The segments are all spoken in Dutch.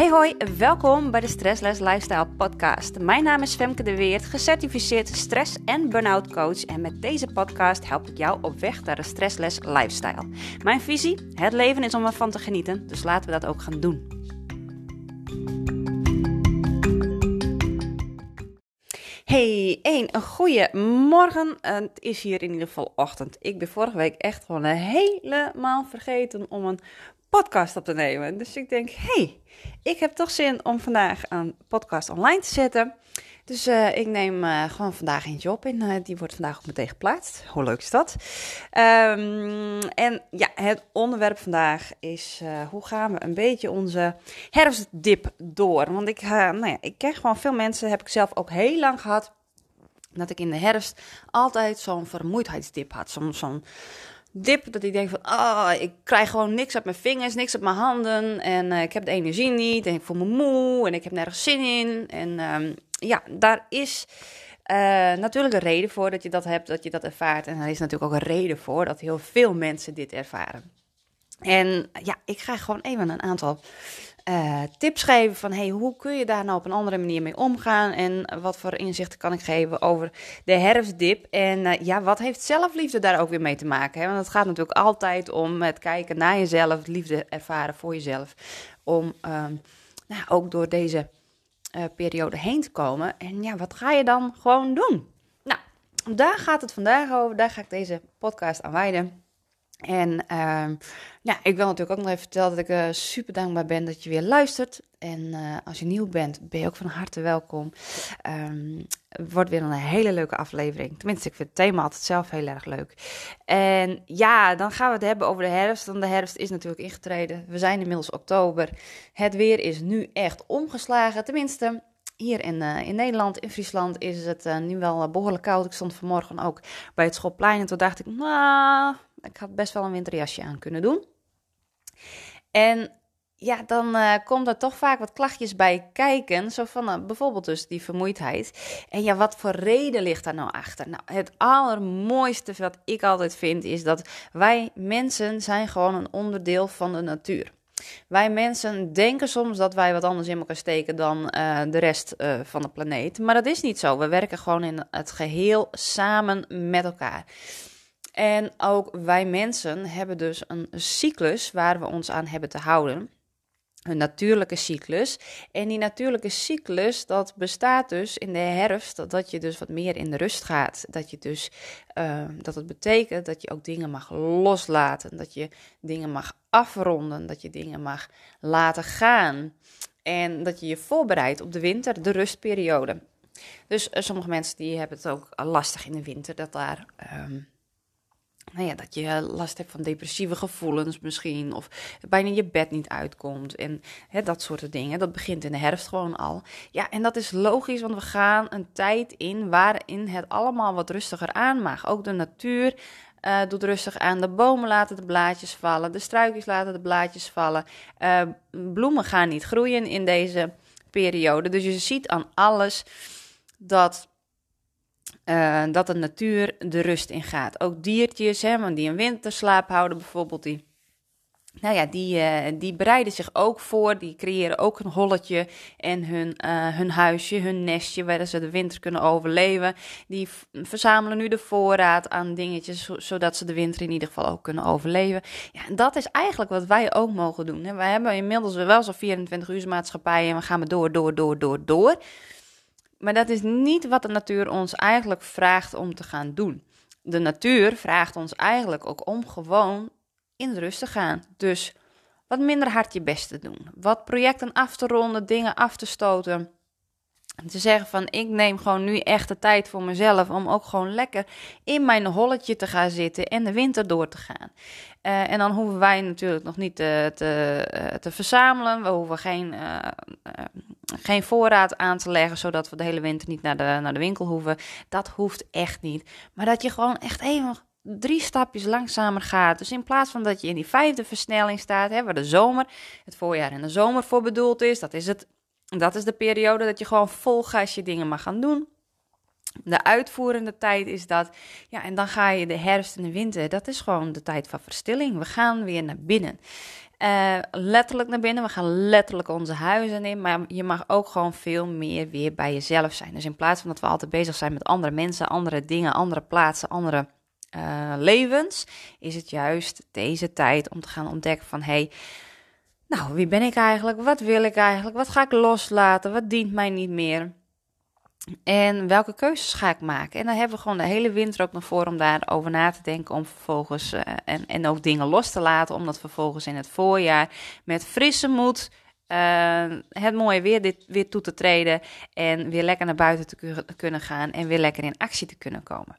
Hey hoi, welkom bij de Stressless Lifestyle podcast. Mijn naam is Femke de Weert, gecertificeerd stress- en burn-out coach en met deze podcast help ik jou op weg naar een stressless lifestyle. Mijn visie, het leven is om ervan te genieten, dus laten we dat ook gaan doen. Hey, een goede morgen. Het is hier in ieder geval ochtend. Ik ben vorige week echt gewoon helemaal vergeten om een podcast op te nemen. Dus ik denk, hey, ik heb toch zin om vandaag een podcast online te zetten. Dus uh, ik neem uh, gewoon vandaag eentje op en uh, die wordt vandaag ook meteen geplaatst. Hoe leuk is dat? Um, en ja, het onderwerp vandaag is hoe gaan we een beetje onze herfstdip door? Want ik, nou ja, ik ken gewoon veel mensen, heb ik zelf ook heel lang gehad, dat ik in de herfst altijd zo'n vermoeidheidsdip had. Zo'n zo'n dip dat ik denk van, ah, ik krijg gewoon niks uit mijn vingers, niks uit mijn handen en uh, ik heb de energie niet en ik voel me moe en ik heb nergens zin in. En um, ja, daar is uh, natuurlijk een reden voor dat je dat hebt, dat je dat ervaart. En er is natuurlijk ook een reden voor dat heel veel mensen dit ervaren. En ja, ik ga gewoon even een aantal uh, tips geven van hey, hoe kun je daar nou op een andere manier mee omgaan en wat voor inzichten kan ik geven over de herfstdip en uh, ja, wat heeft zelfliefde daar ook weer mee te maken? Hè? Want het gaat natuurlijk altijd om het kijken naar jezelf, liefde ervaren voor jezelf, om uh, nou, ook door deze uh, periode heen te komen. En ja, wat ga je dan gewoon doen? Nou, daar gaat het vandaag over, daar ga ik deze podcast aan wijden. En uh, ja, ik wil natuurlijk ook nog even vertellen dat ik uh, super dankbaar ben dat je weer luistert. En uh, als je nieuw bent, ben je ook van harte welkom. Het wordt weer een hele leuke aflevering. Tenminste, ik vind het thema altijd zelf heel erg leuk. En ja, dan gaan we het hebben over de herfst. Want de herfst is natuurlijk ingetreden. We zijn inmiddels oktober. Het weer is nu echt omgeslagen. Tenminste, hier in, uh, in Nederland, in Friesland, is het nu wel behoorlijk koud. Ik stond vanmorgen ook bij het schoolplein en toen dacht ik, nou, ik had best wel een winterjasje aan kunnen doen. En ja, dan uh, komt er toch vaak wat klachtjes bij kijken. Zo van uh, bijvoorbeeld dus die vermoeidheid. En ja, wat voor reden ligt daar nou achter? Nou, het allermooiste wat ik altijd vind is dat wij mensen zijn gewoon een onderdeel van de natuur. Wij mensen denken soms dat wij wat anders in elkaar steken dan uh, de rest van de planeet. Maar dat is niet zo. We werken gewoon in het geheel samen met elkaar. En ook wij mensen hebben dus een cyclus waar we ons aan hebben te houden. Een natuurlijke cyclus. En die natuurlijke cyclus, dat bestaat dus in de herfst, dat je dus wat meer in de rust gaat. Dat je dus, uh, dat het betekent dat je ook dingen mag loslaten. Dat je dingen mag afronden. Dat je dingen mag laten gaan. En dat je je voorbereidt op de winter, de rustperiode. Dus uh, sommige mensen die hebben het ook lastig in de winter, dat daar... Um, nou ja, dat je last hebt van depressieve gevoelens misschien, of bijna je bed niet uitkomt en hè, dat soort dingen. Dat begint in de herfst gewoon al. Ja, en dat is logisch, want we gaan een tijd in waarin het allemaal wat rustiger aan mag. Ook de natuur uh, doet rustig aan. De bomen laten de blaadjes vallen, de struikjes laten de blaadjes vallen. Uh, bloemen gaan niet groeien in deze periode. Dus je ziet aan alles dat uh, dat de natuur de rust in gaat. Ook diertjes, hè, die een winterslaap houden bijvoorbeeld, die, nou ja, die, uh, die bereiden zich ook voor. Die creëren ook een holletje en hun, uh, hun huisje, hun nestje, waar ze de winter kunnen overleven. Die verzamelen nu de voorraad aan dingetjes, zodat ze de winter in ieder geval ook kunnen overleven. Ja, dat is eigenlijk wat wij ook mogen doen. Hè. Wij hebben inmiddels wel zo'n 24 uur maatschappij en we gaan maar door, door, door, door, door. Maar dat is niet wat de natuur ons eigenlijk vraagt om te gaan doen. De natuur vraagt ons eigenlijk ook om gewoon in rust te gaan. Dus wat minder hard je best te doen. Wat projecten af te ronden, dingen af te stoten. Te zeggen van ik neem gewoon nu echt de tijd voor mezelf om ook gewoon lekker in mijn holletje te gaan zitten en de winter door te gaan. Uh, en dan hoeven wij natuurlijk nog niet te, te, uh, te verzamelen. We hoeven geen, geen voorraad aan te leggen, zodat we de hele winter niet naar de, naar de winkel hoeven. Dat hoeft echt niet. Maar dat je gewoon echt even drie stapjes langzamer gaat. Dus in plaats van dat je in die vijfde versnelling staat, hè, waar de zomer, het voorjaar en de zomer voor bedoeld is, dat is het dat is de periode dat je gewoon vol gas je dingen mag gaan doen. De uitvoerende tijd is dat. Ja, en dan ga je de herfst en de winter. Dat is gewoon de tijd van verstilling. We gaan weer naar binnen. Uh, letterlijk naar binnen. We gaan letterlijk onze huizen in. Maar je mag ook gewoon veel meer weer bij jezelf zijn. Dus in plaats van dat we altijd bezig zijn met andere mensen, andere dingen, andere plaatsen, andere uh, levens, is het juist deze tijd om te gaan ontdekken van hé. Hey, nou, wie ben ik eigenlijk? Wat wil ik eigenlijk? Wat ga ik loslaten? Wat dient mij niet meer? En welke keuzes ga ik maken? En dan hebben we gewoon de hele winter ook nog voor om daarover na te denken. Om vervolgens uh, en, en ook dingen los te laten. Om dat vervolgens in het voorjaar met frisse moed. Uh, het mooie weer, dit, weer toe te treden. En weer lekker naar buiten te kunnen gaan. En weer lekker in actie te kunnen komen.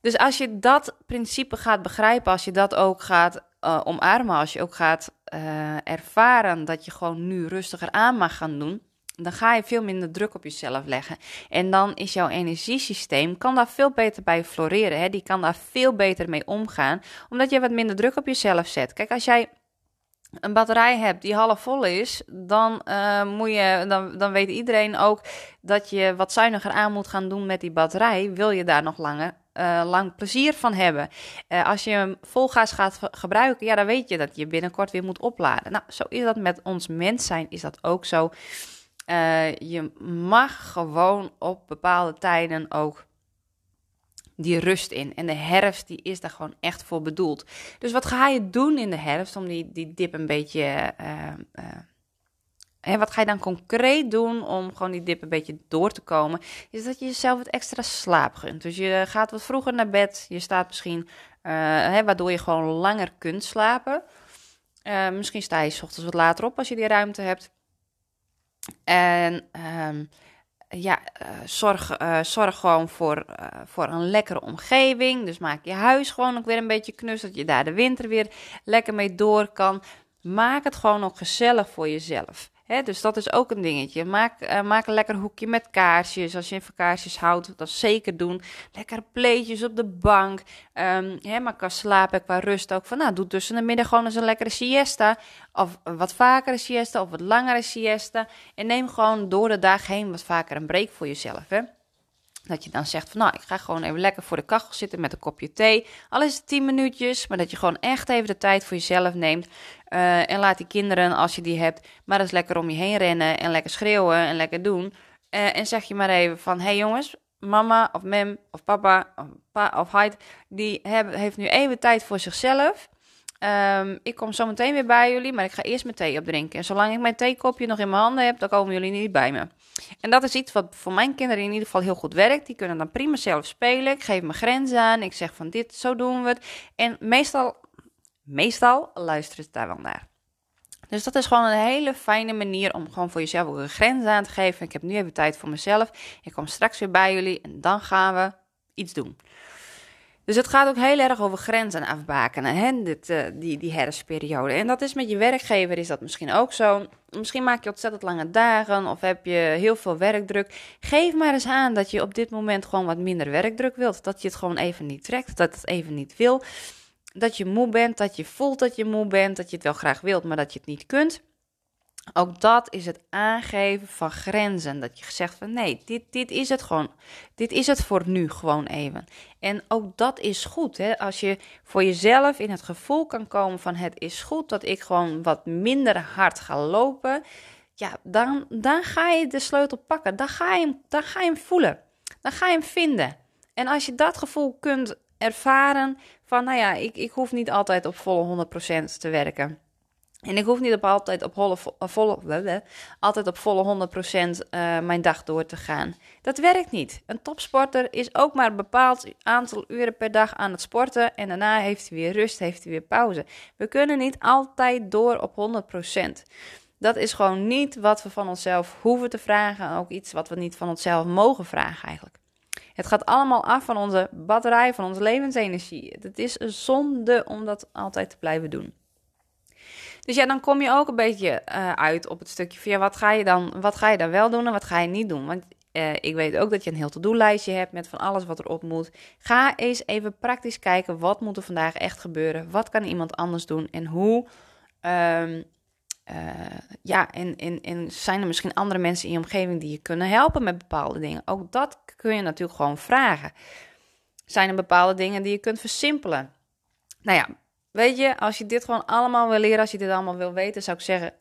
Dus als je dat principe gaat begrijpen, als je dat ook gaat uh, omarmen, als je ook gaat uh, ervaren dat je gewoon nu rustiger aan mag gaan doen, dan ga je veel minder druk op jezelf leggen. En dan is jouw energiesysteem, kan daar veel beter bij floreren. Hè? Die kan daar veel beter mee omgaan, omdat je wat minder druk op jezelf zet. Kijk, als jij een batterij hebt die half vol is, dan, uh, moet je, dan, dan weet iedereen ook dat je wat zuiniger aan moet gaan doen met die batterij. Wil je daar nog langer uh, lang plezier van hebben. Uh, als je hem vol gas gaat gebruiken, ja, dan weet je dat je binnenkort weer moet opladen. Nou, zo is dat met ons mens zijn, is dat ook zo. Uh, je mag gewoon op bepaalde tijden ook die rust in. En de herfst die is daar gewoon echt voor bedoeld. Dus wat ga je doen in de herfst om die, die dip een beetje en wat ga je dan concreet doen om gewoon die dip een beetje door te komen? Is dat je jezelf wat extra slaap gunt. Dus je gaat wat vroeger naar bed. Je staat misschien, uh, hè, waardoor je gewoon langer kunt slapen. Uh, misschien sta je s ochtends wat later op als je die ruimte hebt. En um, ja, uh, zorg, zorg gewoon voor, voor een lekkere omgeving. Dus maak je huis gewoon ook weer een beetje knus. Dat je daar de winter weer lekker mee door kan. Maak het gewoon ook gezellig voor jezelf dus dat is ook een dingetje. Maak, uh, maak een lekker hoekje met kaarsjes. Als je van kaarsjes houdt, dat zeker doen. Lekker pleetjes op de bank. Um, maar qua slapen, qua rust ook. Van, nou, doe tussen de middag gewoon eens een lekkere siesta. Of wat vaker een siesta, of wat langere siesta. En neem gewoon door de dag heen wat vaker een break voor jezelf. Dat je dan zegt van nou, ik ga gewoon even lekker voor de kachel zitten met een kopje thee. Al is het 10 minuutjes, maar dat je gewoon echt even de tijd voor jezelf neemt. Uh, en laat die kinderen, als je die hebt, maar eens lekker om je heen rennen en lekker schreeuwen en lekker doen. Uh, en zeg je maar even van, hé hey jongens, mama of mem of papa of pa of heid, die hebben, heeft nu even tijd voor zichzelf. Um, ik kom zo meteen weer bij jullie, maar ik ga eerst mijn thee opdrinken. En zolang ik mijn theekopje nog in mijn handen heb, dan komen jullie niet bij me. En dat is iets wat voor mijn kinderen in ieder geval heel goed werkt. Die kunnen dan prima zelf spelen. Ik geef mijn grenzen aan. Ik zeg van dit, zo doen we het. En meestal, meestal luisteren ze daar wel naar. Dus dat is gewoon een hele fijne manier om gewoon voor jezelf ook een grens aan te geven. Ik heb nu even tijd voor mezelf. Ik kom straks weer bij jullie en dan gaan we iets doen. Dus het gaat ook heel erg over grenzen afbakenen, hè? Dit, uh, die, die herfstperiode. En dat is met je werkgever is dat misschien ook zo. Misschien maak je ontzettend lange dagen of heb je heel veel werkdruk. Geef maar eens aan dat je op dit moment gewoon wat minder werkdruk wilt. Dat je het gewoon even niet trekt, dat het even niet wil. Dat je moe bent, dat je voelt dat je moe bent, dat je het wel graag wilt, maar dat je het niet kunt. Ook dat is het aangeven van grenzen. Dat je zegt van nee, dit, dit is het gewoon. Dit is het voor nu gewoon even. En ook dat is goed. Hè? Als je voor jezelf in het gevoel kan komen van het is goed dat ik gewoon wat minder hard ga lopen. Ja, dan, dan ga je de sleutel pakken. Dan ga, je dan ga je hem voelen. Dan ga je hem vinden. En als je dat gevoel kunt ervaren van nou ja, ik, ik hoef niet altijd op volle 100% te werken en ik hoef niet op altijd op volle, eh, volle, altijd op volle 100% uh, eh, mijn dag door te gaan. Dat werkt niet. Een topsporter is ook maar een bepaald aantal uren per dag aan het sporten. En daarna heeft hij weer rust, heeft hij weer pauze. We kunnen niet altijd door op 100%. Dat is gewoon niet wat we van onszelf hoeven te vragen. Ook iets wat we niet van onszelf mogen vragen eigenlijk. Het gaat allemaal af van onze batterij, van onze levensenergie. Het is een zonde om dat altijd te blijven doen. Dus ja, dan kom je ook een beetje uh, uit op het stukje van ja, wat ga je dan, wat ga je dan wel doen en wat ga je niet doen? Want uh, ik weet ook dat je een heel to-do-lijstje hebt met van alles wat erop moet. Ga eens even praktisch kijken, wat moet er vandaag echt gebeuren? Wat kan iemand anders doen? En hoe, um, ja, en, en, en zijn er misschien andere mensen in je omgeving die je kunnen helpen met bepaalde dingen? Ook dat kun je natuurlijk gewoon vragen. Zijn er bepaalde dingen die je kunt versimpelen? Nou ja, weet je, als je dit gewoon allemaal wil leren, als je dit allemaal wil weten, zou ik zeggen,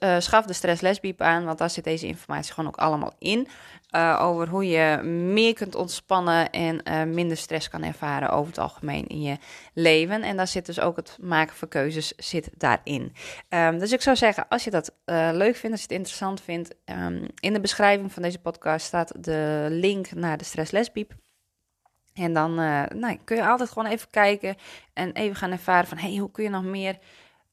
uh, schaf de stress lesbiep aan, want daar zit deze informatie gewoon ook allemaal in. Uh, over hoe je meer kunt ontspannen en uh, minder stress kan ervaren over het algemeen in je leven. En daar zit dus ook het maken van keuzes zit daarin. Um, dus ik zou zeggen, als je dat leuk vindt, als je het interessant vindt, um, in de beschrijving van deze podcast staat de link naar de stress lesbiep. En dan nou, kun je altijd gewoon even kijken en even gaan ervaren van, hey, hoe kun je nog meer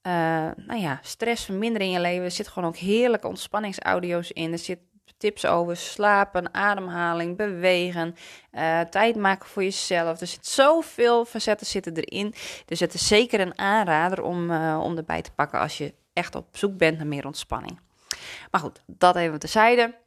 uh, nou ja, stress verminderen in je leven. Er zitten gewoon ook heerlijke ontspanningsaudio's in. Er zit tips over slapen, ademhaling, bewegen, uh, tijd maken voor jezelf. Er zit zoveel facetten zitten erin. Dus het is zeker een aanrader om, uh, om erbij te pakken als je echt op zoek bent naar meer ontspanning. Maar goed, dat even terzijde.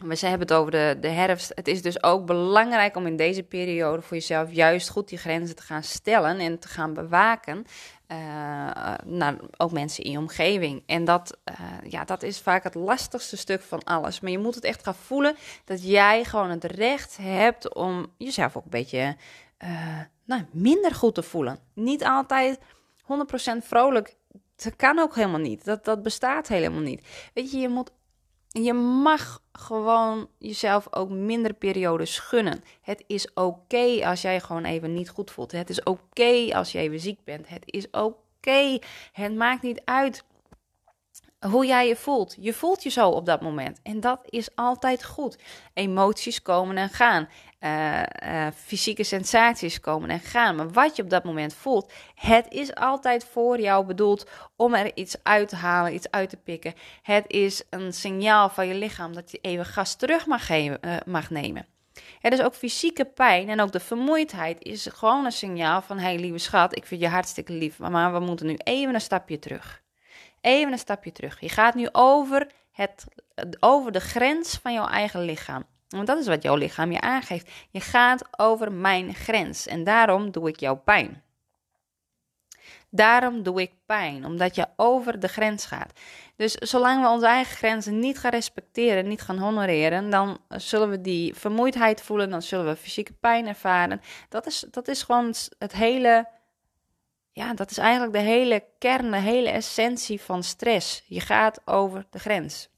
We hebben het over de, de herfst. Het is dus ook belangrijk om in deze periode voor jezelf juist goed die grenzen te gaan stellen en te gaan bewaken. Uh, ook mensen in je omgeving. En dat, uh, ja, dat is vaak het lastigste stuk van alles. Maar je moet het echt gaan voelen dat jij gewoon het recht hebt om jezelf ook een beetje uh, nou, minder goed te voelen. Niet altijd 100% vrolijk. Dat kan ook helemaal niet. Dat, dat bestaat helemaal niet. Weet je, je moet je mag gewoon jezelf ook minder periodes gunnen. Het is oké als jij gewoon even niet goed voelt. Het is oké als je even ziek bent. Het is oké. Het maakt niet uit hoe jij je voelt. Je voelt je zo op dat moment. En dat is altijd goed. Emoties komen en gaan. Uh, uh, fysieke sensaties komen en gaan. Maar wat je op dat moment voelt, het is altijd voor jou bedoeld om er iets uit te halen, iets uit te pikken. Het is een signaal van je lichaam dat je even gas terug mag, geven, uh, mag nemen. Het is ook fysieke pijn en ook de vermoeidheid is gewoon een signaal van: hé, hey, lieve schat, ik vind je hartstikke lief, maar we moeten nu even een stapje terug. Even een stapje terug. Je gaat nu over, het, over de grens van jouw eigen lichaam. Want dat is wat jouw lichaam je aangeeft. Je gaat over mijn grens en daarom doe ik jou pijn. Daarom doe ik pijn, omdat je over de grens gaat. Dus zolang we onze eigen grenzen niet gaan respecteren, niet gaan honoreren, dan zullen we die vermoeidheid voelen, dan zullen we fysieke pijn ervaren. Dat is, dat is gewoon het hele ja, dat is eigenlijk de hele kern, de hele essentie van stress. Je gaat over de grens.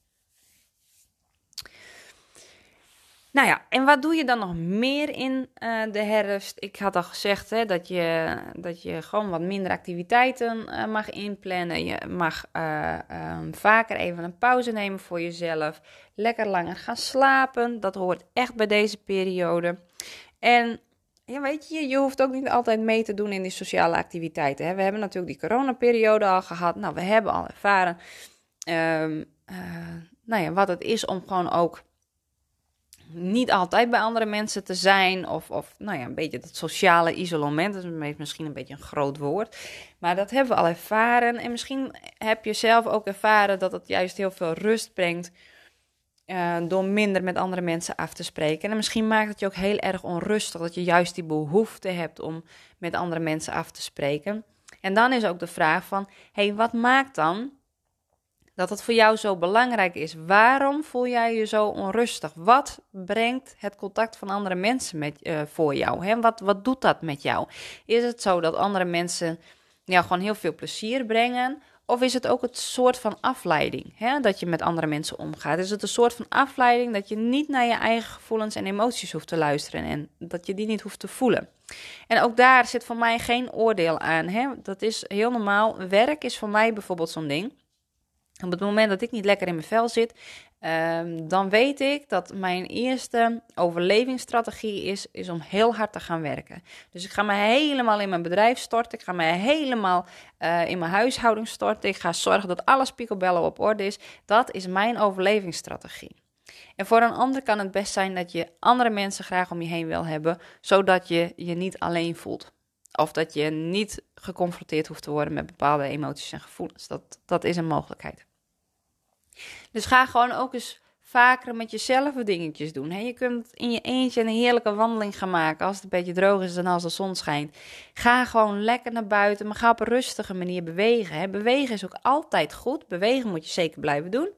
Nou ja, en wat doe je dan nog meer in uh, de herfst? Ik had al gezegd hè, dat, je, dat je gewoon wat minder activiteiten uh, mag inplannen. Je mag uh, um, vaker even een pauze nemen voor jezelf. Lekker langer gaan slapen. Dat hoort echt bij deze periode. En ja, weet je, je hoeft ook niet altijd mee te doen in die sociale activiteiten. Hè? We hebben natuurlijk die coronaperiode al gehad. Nou, we hebben al ervaren uh, nou ja, wat het is om gewoon ook niet altijd bij andere mensen te zijn. Of, of nou ja, een beetje dat sociale isolement. Dat is misschien een beetje een groot woord. Maar dat hebben we al ervaren. En misschien heb je zelf ook ervaren dat het juist heel veel rust brengt uh, door minder met andere mensen af te spreken. En misschien maakt het je ook heel erg onrustig dat je juist die behoefte hebt om met andere mensen af te spreken. En dan is ook de vraag van, hey, wat maakt dan dat het voor jou zo belangrijk is? Waarom voel jij je zo onrustig? Wat brengt het contact van andere mensen met, uh, voor jou? Hè? Wat, wat doet dat met jou? Is het zo dat andere mensen jou gewoon heel veel plezier brengen? Of is het ook het soort van afleiding hè, dat je met andere mensen omgaat? Is het een soort van afleiding dat je niet naar je eigen gevoelens en emoties hoeft te luisteren en dat je die niet hoeft te voelen? En ook daar zit voor mij geen oordeel aan. Hè? Dat is heel normaal. Werk is voor mij bijvoorbeeld zo'n ding. Op het moment dat ik niet lekker in mijn vel zit, um, dan weet ik dat mijn eerste overlevingsstrategie is, is om heel hard te gaan werken. Dus ik ga me helemaal in mijn bedrijf storten. Ik ga me helemaal uh, in mijn huishouding storten. Ik ga zorgen dat alles picobello op orde is. Dat is mijn overlevingsstrategie. En voor een ander kan het best zijn dat je andere mensen graag om je heen wil hebben, zodat je je niet alleen voelt. Of dat je niet geconfronteerd hoeft te worden met bepaalde emoties en gevoelens. Dat, dat is een mogelijkheid. Dus ga gewoon ook eens vaker met jezelf dingetjes doen. Je kunt in je eentje een heerlijke wandeling gaan maken als het een beetje droog is en als de zon schijnt. Ga gewoon lekker naar buiten, maar ga op een rustige manier bewegen. Bewegen is ook altijd goed. Bewegen moet je zeker blijven doen.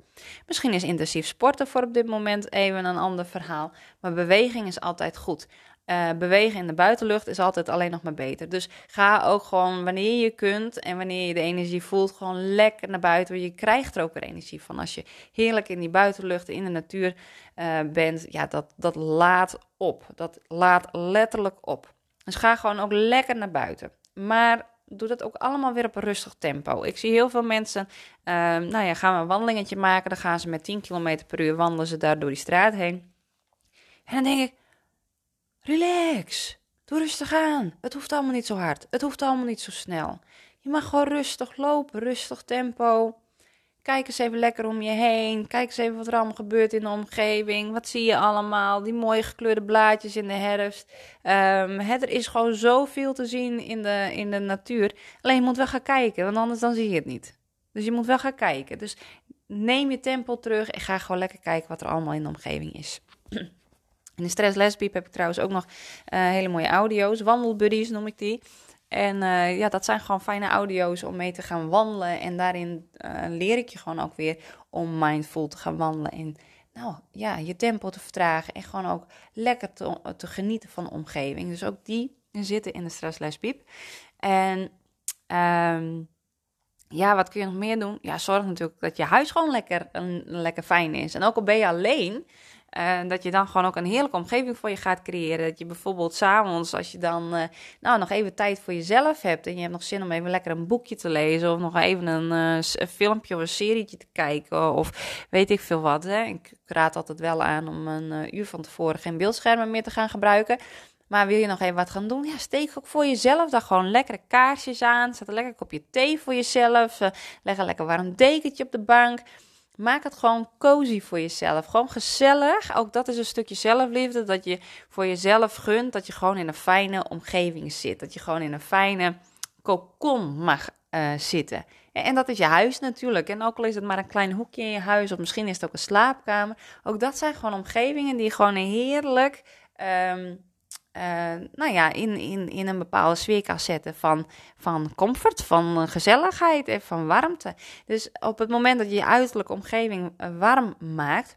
Misschien is intensief sporten voor op dit moment even een ander verhaal. Maar beweging is altijd goed. Uh, bewegen in de buitenlucht is altijd alleen nog maar beter. Dus ga ook gewoon wanneer je kunt en wanneer je de energie voelt, gewoon lekker naar buiten. Je krijgt er ook weer energie van. Als je heerlijk in die buitenlucht, in de natuur uh, bent, ja, dat, dat laat op. Dat laat letterlijk op. Dus ga gewoon ook lekker naar buiten. Maar doe dat ook allemaal weer op een rustig tempo. Ik zie heel veel mensen, uh, nou ja, gaan we een wandelingetje maken. Dan gaan ze met 10 km per uur wandelen ze daar door die straat heen. En dan denk ik, relax, doe rustig aan. Het hoeft allemaal niet zo hard, het hoeft allemaal niet zo snel. Je mag gewoon rustig lopen, rustig tempo. Kijk eens even lekker om je heen. Kijk eens even wat er allemaal gebeurt in de omgeving. Wat zie je allemaal? Die mooie gekleurde blaadjes in de herfst. Um, er is gewoon zoveel te zien in de, in de natuur. Alleen je moet wel gaan kijken, want anders dan zie je het niet. Dus je moet wel gaan kijken. Dus neem je tempo terug en ga gewoon lekker kijken wat er allemaal in de omgeving is. In de Stress Lesbiep heb ik trouwens ook nog uh, hele mooie audio's. Wandelbuddies noem ik die. En uh, ja, dat zijn gewoon fijne audio's om mee te gaan wandelen. En daarin uh, leer ik je gewoon ook weer om mindful te gaan wandelen. En nou ja, je tempo te vertragen. En gewoon ook lekker te, te genieten van de omgeving. Dus ook die zitten in de stresslesbiep. En um, ja, wat kun je nog meer doen? Ja, zorg natuurlijk dat je huis gewoon lekker, lekker fijn is. En ook al ben je alleen, uh, dat je dan gewoon ook een heerlijke omgeving voor je gaat creëren. Dat je bijvoorbeeld s'avonds, als je dan uh, nou, nog even tijd voor jezelf hebt. En je hebt nog zin om even lekker een boekje te lezen. Of nog even een, een filmpje of een serietje te kijken. Of weet ik veel wat. Hè. Ik raad altijd wel aan om een uur van tevoren geen beeldschermen meer te gaan gebruiken. Maar wil je nog even wat gaan doen? Ja, steek ook voor jezelf dan gewoon lekkere kaarsjes aan. Zet een lekker kopje thee voor jezelf. leg een lekker warm dekentje op de bank. Maak het gewoon cozy voor jezelf. Gewoon gezellig. Ook dat is een stukje zelfliefde. Dat je voor jezelf gunt. Dat je gewoon in een fijne omgeving zit. Dat je gewoon in een fijne kokon mag uh, zitten. En dat is je huis natuurlijk. En ook al is het maar een klein hoekje in je huis. Of misschien is het ook een slaapkamer. Ook dat zijn gewoon omgevingen die gewoon heerlijk. Um, uh, nou ja, in, in, in een bepaalde sfeer kan zetten van, van comfort, van gezelligheid en van warmte. Dus op het moment dat je je uiterlijke omgeving eh, warm maakt,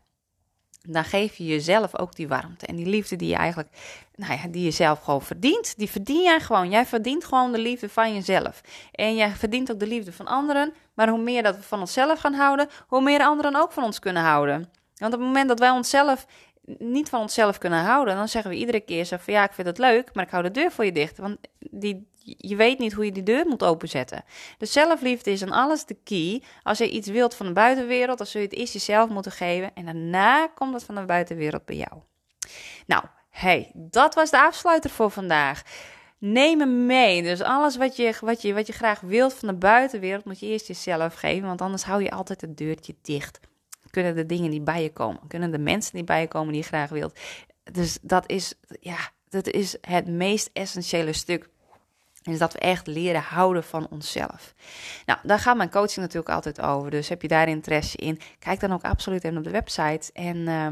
dan geef je jezelf ook die warmte en die liefde die je eigenlijk, nou ja, die je zelf gewoon verdient. Die verdien jij gewoon. Jij verdient gewoon de liefde van jezelf. En jij verdient ook de liefde van anderen. Maar hoe meer dat we van onszelf gaan houden, hoe meer anderen ook van ons kunnen houden. Want op het moment dat wij onszelf niet van onszelf kunnen houden, dan zeggen we iedere keer zo van ja, ik vind het leuk, maar ik hou de deur voor je dicht. Want die, je weet niet hoe je die deur moet openzetten. Dus zelfliefde is aan alles de key. Als je iets wilt van de buitenwereld, dan zul je het eerst jezelf moeten geven. En daarna komt het van de buitenwereld bij jou. Nou, hey, dat was de afsluiter voor vandaag. Neem hem mee. Dus alles wat je, wat, je, wat je graag wilt van de buitenwereld, moet je eerst jezelf geven. Want anders hou je altijd het deurtje dicht kunnen de dingen die bij je komen, kunnen de mensen die bij je komen die je graag wilt. Dus dat is, ja, dat is het meest essentiële stuk. Is dat we echt leren houden van onszelf. Nou, daar gaat mijn coaching natuurlijk altijd over. Dus heb je daar interesse in? Kijk dan ook absoluut even op de website. En uh,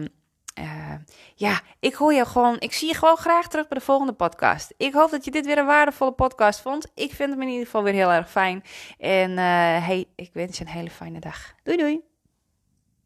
uh, ja, ik hoor je gewoon. Ik zie je gewoon graag terug bij de volgende podcast. Ik hoop dat je dit weer een waardevolle podcast vond. Ik vind hem in ieder geval weer heel erg fijn. En uh, hey, ik wens je een hele fijne dag. Doei doei.